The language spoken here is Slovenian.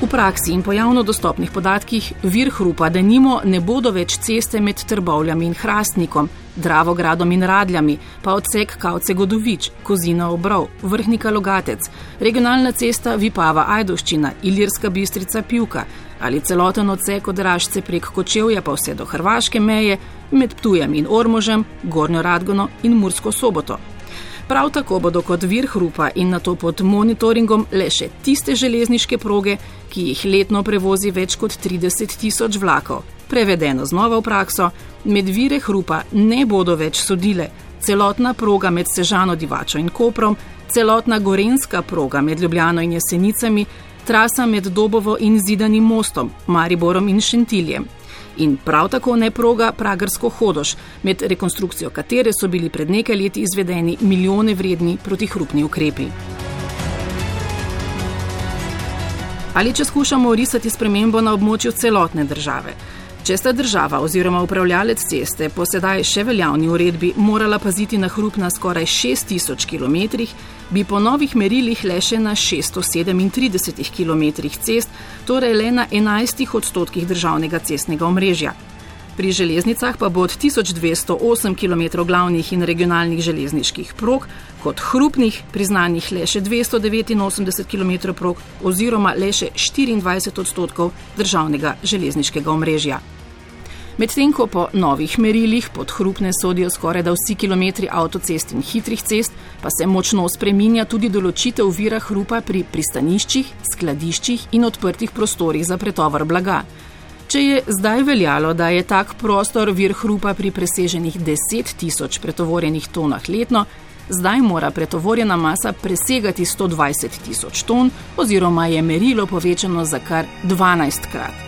V praksi in po javno dostopnih podatkih vir hrupa, da nimo ne bodo več ceste med Trbovljami in Hrastnikom, Dravogradom in Radljami, pa odsek Kavce Godovič, Kozina Obrov, Vrhnika Logatec, regionalna cesta Vipava Ajdoščina, Ilirska bistrica Pivka ali celoten odsek od Rašce prek Kočevja pa vse do hrvaške meje med Ptujem in Ormožem, Gornjo Radgono in Mursko soboto. Prav tako bodo kot vir hrupa in na to pod monitoringom le še tiste železniške proge, ki jih letno prevozi več kot 30 tisoč vlakov. Prevedeno znova v prakso, med vire hrupa ne bodo več sodile celotna proga med Sežano Divačo in Koprom, celotna gorenska proga med Ljubljano in Jesenicami, trasa med Dobovo in Zidanim mostom, Mariborom in Šentiljem. In prav tako ne proga Pragarsko hodoš, med rekonstrukcijo katere so bili pred nekaj leti izvedeni milijone vredni protihrupni ukrepi. Ali če skušamo risati spremembo na območju celotne države? Če sta država oziroma upravljalec ceste po sedaj še veljavni uredbi morala paziti na hrup na skoraj 6000 km, bi po novih merilih le še na 637 km cest, torej le na 11 odstotkih državnega cestnega omrežja. Pri železnicah pa bo od 1208 km glavnih in regionalnih železniških prog kot hrupnih priznanih le še 289 km prog oziroma le še 24 odstotkov državnega železniškega omrežja. Medtem ko po novih merilih pod hrupne sodijo skoraj da vsi kilometri avtocest in hitrih cest, pa se močno spreminja tudi določitev vira hrupa pri pristaniščih, skladiščih in odprtih prostorih za pretovor blaga. Če je zdaj veljalo, da je tak prostor vir hrupa pri preseženih 10 tisoč pretovorjenih tonah letno, zdaj mora pretovorjena masa presegati 120 tisoč ton oziroma je merilo povečano za kar 12 krat.